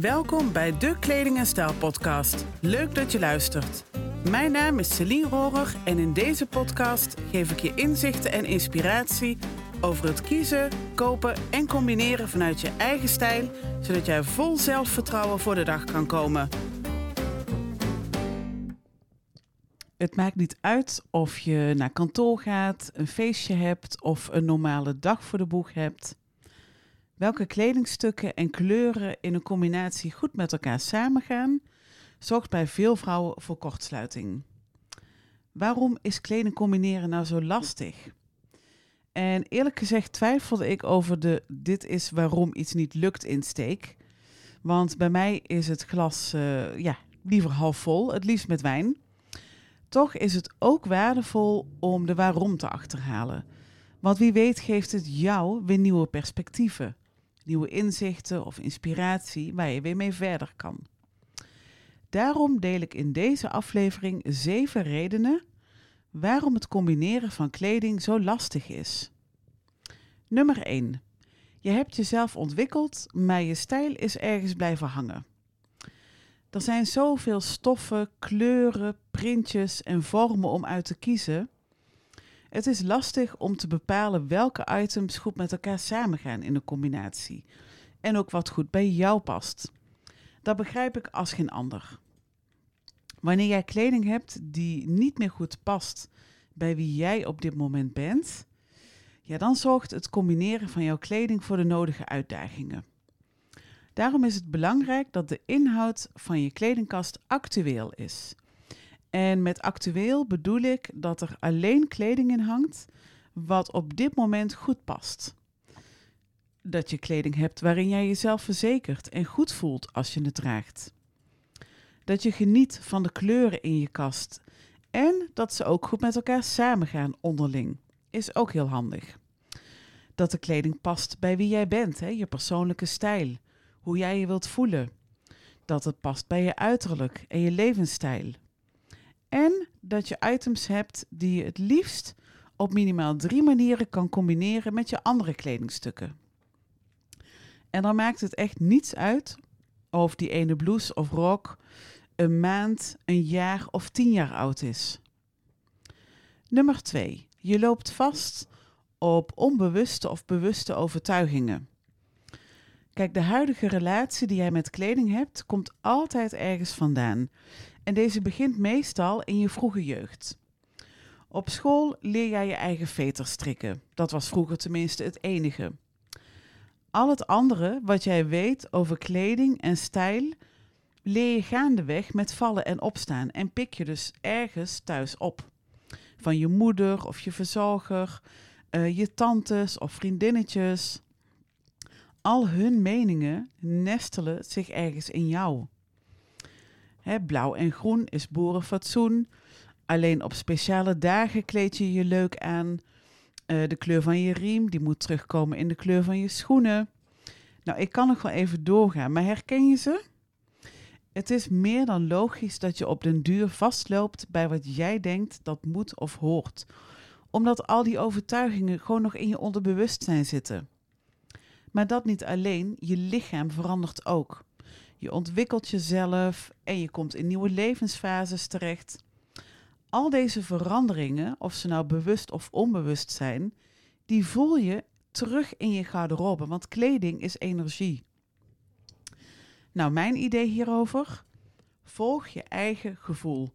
Welkom bij de Kleding en Stijl podcast. Leuk dat je luistert. Mijn naam is Celine Rohrer en in deze podcast geef ik je inzichten en inspiratie over het kiezen, kopen en combineren vanuit je eigen stijl, zodat jij vol zelfvertrouwen voor de dag kan komen. Het maakt niet uit of je naar kantoor gaat, een feestje hebt of een normale dag voor de boeg hebt. Welke kledingstukken en kleuren in een combinatie goed met elkaar samengaan, zorgt bij veel vrouwen voor kortsluiting. Waarom is kleding combineren nou zo lastig? En eerlijk gezegd twijfelde ik over de dit is waarom iets niet lukt insteek. Want bij mij is het glas uh, ja, liever half vol, het liefst met wijn. Toch is het ook waardevol om de waarom te achterhalen. Want wie weet geeft het jou weer nieuwe perspectieven, nieuwe inzichten of inspiratie waar je weer mee verder kan. Daarom deel ik in deze aflevering zeven redenen waarom het combineren van kleding zo lastig is. Nummer 1. Je hebt jezelf ontwikkeld, maar je stijl is ergens blijven hangen. Er zijn zoveel stoffen, kleuren, printjes en vormen om uit te kiezen. Het is lastig om te bepalen welke items goed met elkaar samengaan in een combinatie. En ook wat goed bij jou past. Dat begrijp ik als geen ander. Wanneer jij kleding hebt die niet meer goed past bij wie jij op dit moment bent, ja, dan zorgt het combineren van jouw kleding voor de nodige uitdagingen. Daarom is het belangrijk dat de inhoud van je kledingkast actueel is. En met actueel bedoel ik dat er alleen kleding in hangt wat op dit moment goed past. Dat je kleding hebt waarin jij jezelf verzekert en goed voelt als je het draagt. Dat je geniet van de kleuren in je kast en dat ze ook goed met elkaar samengaan onderling. Is ook heel handig. Dat de kleding past bij wie jij bent, hè, je persoonlijke stijl hoe jij je wilt voelen. Dat het past bij je uiterlijk en je levensstijl. En dat je items hebt die je het liefst op minimaal drie manieren kan combineren met je andere kledingstukken. En dan maakt het echt niets uit of die ene blouse of rok een maand, een jaar of tien jaar oud is. Nummer 2. Je loopt vast op onbewuste of bewuste overtuigingen. Kijk, de huidige relatie die jij met kleding hebt, komt altijd ergens vandaan. En deze begint meestal in je vroege jeugd. Op school leer jij je eigen veter strikken. Dat was vroeger tenminste het enige. Al het andere wat jij weet over kleding en stijl, leer je gaandeweg met vallen en opstaan en pik je dus ergens thuis op. Van je moeder of je verzorger, uh, je tantes of vriendinnetjes al hun meningen nestelen zich ergens in jou. Blauw en groen is boerenfatsoen. Alleen op speciale dagen kleed je je leuk aan. Uh, de kleur van je riem die moet terugkomen in de kleur van je schoenen. Nou, ik kan nog wel even doorgaan, maar herken je ze? Het is meer dan logisch dat je op den duur vastloopt bij wat jij denkt dat moet of hoort, omdat al die overtuigingen gewoon nog in je onderbewustzijn zitten. Maar dat niet alleen, je lichaam verandert ook. Je ontwikkelt jezelf en je komt in nieuwe levensfases terecht. Al deze veranderingen, of ze nou bewust of onbewust zijn, die voel je terug in je garderobe, want kleding is energie. Nou, mijn idee hierover: volg je eigen gevoel.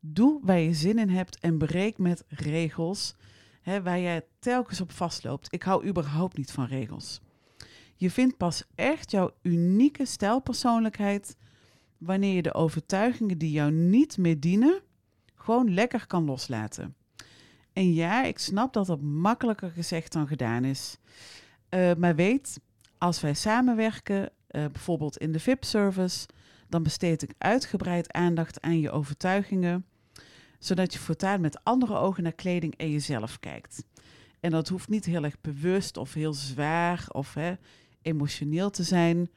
Doe waar je zin in hebt en breek met regels hè, waar je telkens op vastloopt. Ik hou überhaupt niet van regels. Je vindt pas echt jouw unieke stijlpersoonlijkheid wanneer je de overtuigingen die jou niet meer dienen, gewoon lekker kan loslaten. En ja, ik snap dat dat makkelijker gezegd dan gedaan is. Uh, maar weet, als wij samenwerken, uh, bijvoorbeeld in de VIP-service, dan besteed ik uitgebreid aandacht aan je overtuigingen, zodat je voortaan met andere ogen naar kleding en jezelf kijkt. En dat hoeft niet heel erg bewust of heel zwaar of hè, emotioneel te zijn.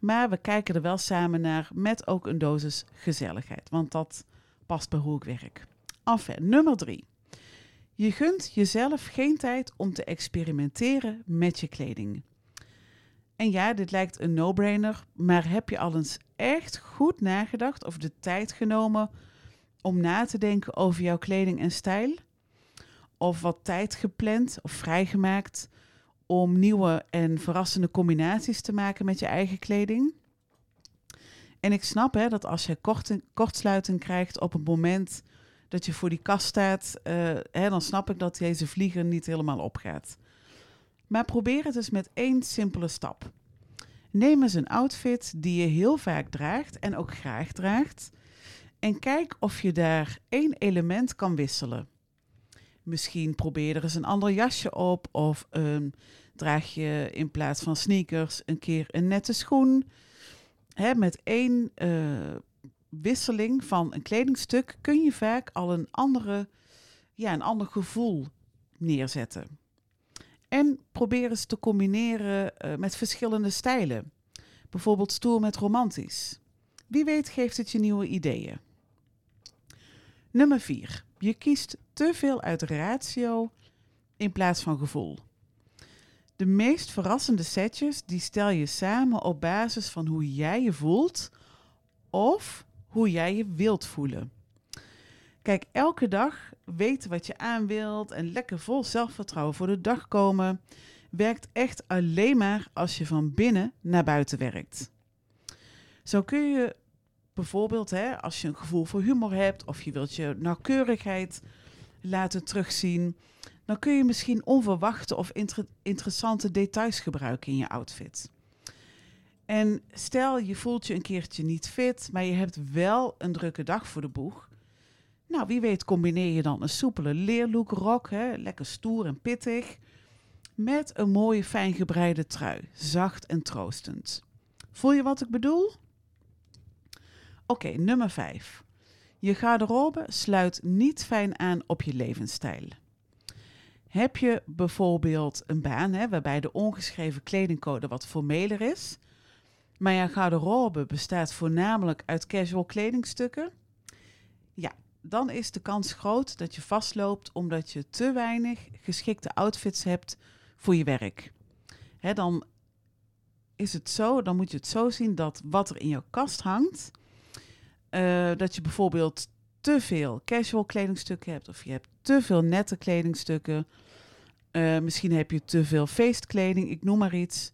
Maar we kijken er wel samen naar met ook een dosis gezelligheid. Want dat past bij hoe ik werk. Enfin, nummer drie. Je gunt jezelf geen tijd om te experimenteren met je kleding. En ja, dit lijkt een no-brainer, maar heb je al eens echt goed nagedacht of de tijd genomen om na te denken over jouw kleding en stijl? Of wat tijd gepland of vrijgemaakt om nieuwe en verrassende combinaties te maken met je eigen kleding? En ik snap hè, dat als je kort, kortsluiting krijgt op het moment dat je voor die kast staat, uh, hè, dan snap ik dat deze vlieger niet helemaal opgaat. Maar probeer het eens met één simpele stap. Neem eens een outfit die je heel vaak draagt en ook graag draagt. En kijk of je daar één element kan wisselen. Misschien probeer er eens een ander jasje op. Of draag je in plaats van sneakers een keer een nette schoen. Hè, met één uh, wisseling van een kledingstuk kun je vaak al een, andere, ja, een ander gevoel neerzetten. En probeer eens te combineren uh, met verschillende stijlen. Bijvoorbeeld stoer met romantisch. Wie weet geeft het je nieuwe ideeën. Nummer 4. Je kiest te veel uit ratio in plaats van gevoel. De meest verrassende setjes die stel je samen op basis van hoe jij je voelt of hoe jij je wilt voelen. Kijk, elke dag weten wat je aan wilt en lekker vol zelfvertrouwen voor de dag komen, werkt echt alleen maar als je van binnen naar buiten werkt. Zo kun je bijvoorbeeld, hè, als je een gevoel voor humor hebt of je wilt je nauwkeurigheid laten terugzien, dan kun je misschien onverwachte of inter interessante details gebruiken in je outfit. En stel je voelt je een keertje niet fit, maar je hebt wel een drukke dag voor de boeg. Nou, wie weet combineer je dan een soepele leerlook rok, hè, lekker stoer en pittig, met een mooie fijn gebreide trui, zacht en troostend. Voel je wat ik bedoel? Oké, nummer 5. Je garderobe sluit niet fijn aan op je levensstijl. Heb je bijvoorbeeld een baan hè, waarbij de ongeschreven kledingcode wat formeler is, maar je garderobe bestaat voornamelijk uit casual kledingstukken? Ja, dan is de kans groot dat je vastloopt omdat je te weinig geschikte outfits hebt voor je werk. Hè, dan is het zo, dan moet je het zo zien dat wat er in jouw kast hangt, uh, dat je bijvoorbeeld te veel casual kledingstukken hebt of je hebt te veel nette kledingstukken. Uh, misschien heb je te veel feestkleding, ik noem maar iets.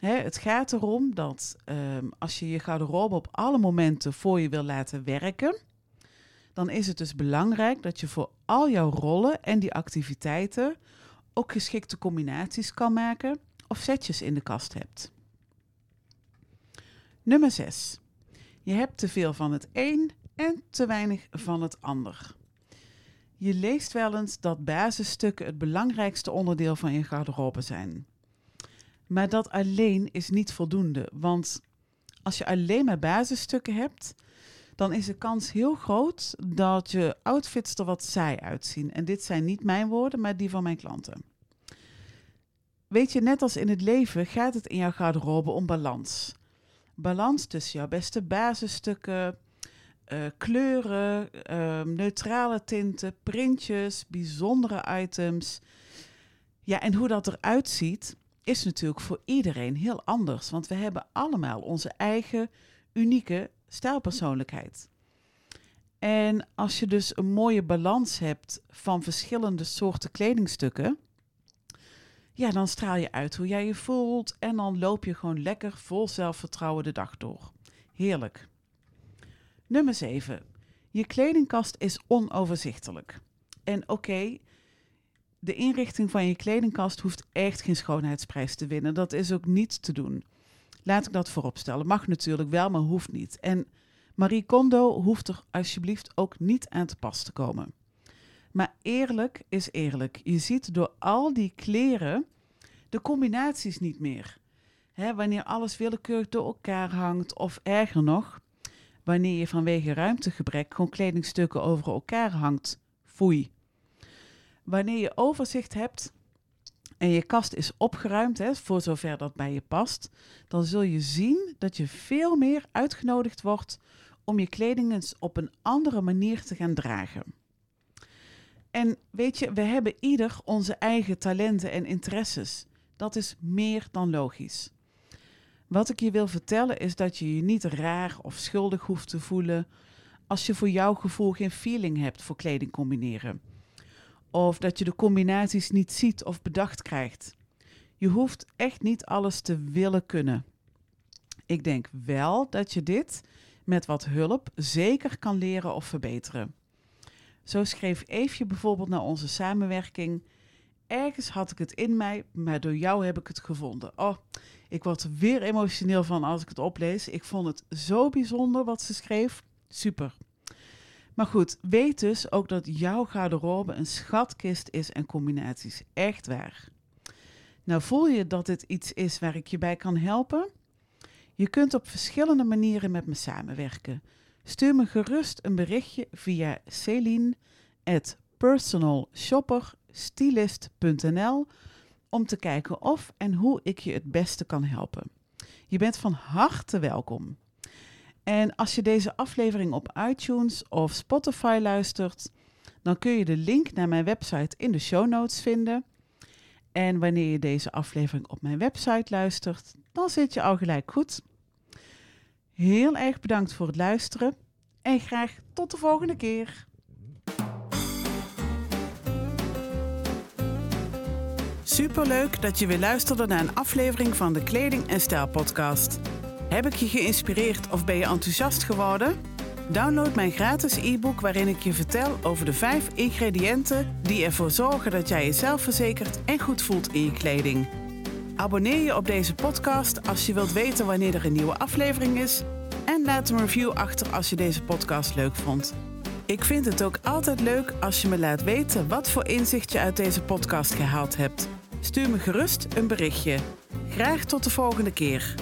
Hè, het gaat erom dat um, als je je garderobe op alle momenten voor je wil laten werken, dan is het dus belangrijk dat je voor al jouw rollen en die activiteiten ook geschikte combinaties kan maken of setjes in de kast hebt. Nummer 6. Je hebt te veel van het een en te weinig van het ander. Je leest wel eens dat basisstukken het belangrijkste onderdeel van je garderobe zijn. Maar dat alleen is niet voldoende, want als je alleen maar basisstukken hebt, dan is de kans heel groot dat je outfits er wat saai uitzien. En dit zijn niet mijn woorden, maar die van mijn klanten. Weet je, net als in het leven gaat het in jouw garderobe om balans. Balans tussen jouw beste basisstukken, uh, kleuren, uh, neutrale tinten, printjes, bijzondere items. Ja, en hoe dat eruit ziet, is natuurlijk voor iedereen heel anders. Want we hebben allemaal onze eigen unieke stijlpersoonlijkheid. En als je dus een mooie balans hebt van verschillende soorten kledingstukken, ja, dan straal je uit hoe jij je voelt en dan loop je gewoon lekker vol zelfvertrouwen de dag door. Heerlijk. Nummer 7. Je kledingkast is onoverzichtelijk. En oké, de inrichting van je kledingkast hoeft echt geen schoonheidsprijs te winnen. Dat is ook niet te doen. Laat ik dat vooropstellen. Mag natuurlijk wel, maar hoeft niet. En Marie Kondo hoeft er alsjeblieft ook niet aan te pas te komen. Maar eerlijk is eerlijk. Je ziet door al die kleren de combinaties niet meer. Wanneer alles willekeurig door elkaar hangt, of erger nog, wanneer je vanwege ruimtegebrek gewoon kledingstukken over elkaar hangt. Foei. Wanneer je overzicht hebt en je kast is opgeruimd, voor zover dat bij je past, dan zul je zien dat je veel meer uitgenodigd wordt om je kleding eens op een andere manier te gaan dragen. En weet je, we hebben ieder onze eigen talenten en interesses. Dat is meer dan logisch. Wat ik je wil vertellen is dat je je niet raar of schuldig hoeft te voelen als je voor jouw gevoel geen feeling hebt voor kleding combineren. Of dat je de combinaties niet ziet of bedacht krijgt. Je hoeft echt niet alles te willen kunnen. Ik denk wel dat je dit met wat hulp zeker kan leren of verbeteren. Zo schreef Eefje bijvoorbeeld naar onze samenwerking. Ergens had ik het in mij, maar door jou heb ik het gevonden. Oh, ik word er weer emotioneel van als ik het oplees. Ik vond het zo bijzonder wat ze schreef. Super. Maar goed, weet dus ook dat jouw garderobe een schatkist is en combinaties. Echt waar. Nou, voel je dat dit iets is waar ik je bij kan helpen? Je kunt op verschillende manieren met me samenwerken. Stuur me gerust een berichtje via celine@personalshopperstylist.nl om te kijken of en hoe ik je het beste kan helpen. Je bent van harte welkom. En als je deze aflevering op iTunes of Spotify luistert, dan kun je de link naar mijn website in de show notes vinden. En wanneer je deze aflevering op mijn website luistert, dan zit je al gelijk goed. Heel erg bedankt voor het luisteren en graag tot de volgende keer. Superleuk dat je weer luisterde naar een aflevering van de Kleding en Stijl podcast. Heb ik je geïnspireerd of ben je enthousiast geworden? Download mijn gratis e-book waarin ik je vertel over de vijf ingrediënten die ervoor zorgen dat jij jezelf verzekert en goed voelt in je kleding. Abonneer je op deze podcast als je wilt weten wanneer er een nieuwe aflevering is. En laat een review achter als je deze podcast leuk vond. Ik vind het ook altijd leuk als je me laat weten wat voor inzicht je uit deze podcast gehaald hebt. Stuur me gerust een berichtje. Graag tot de volgende keer.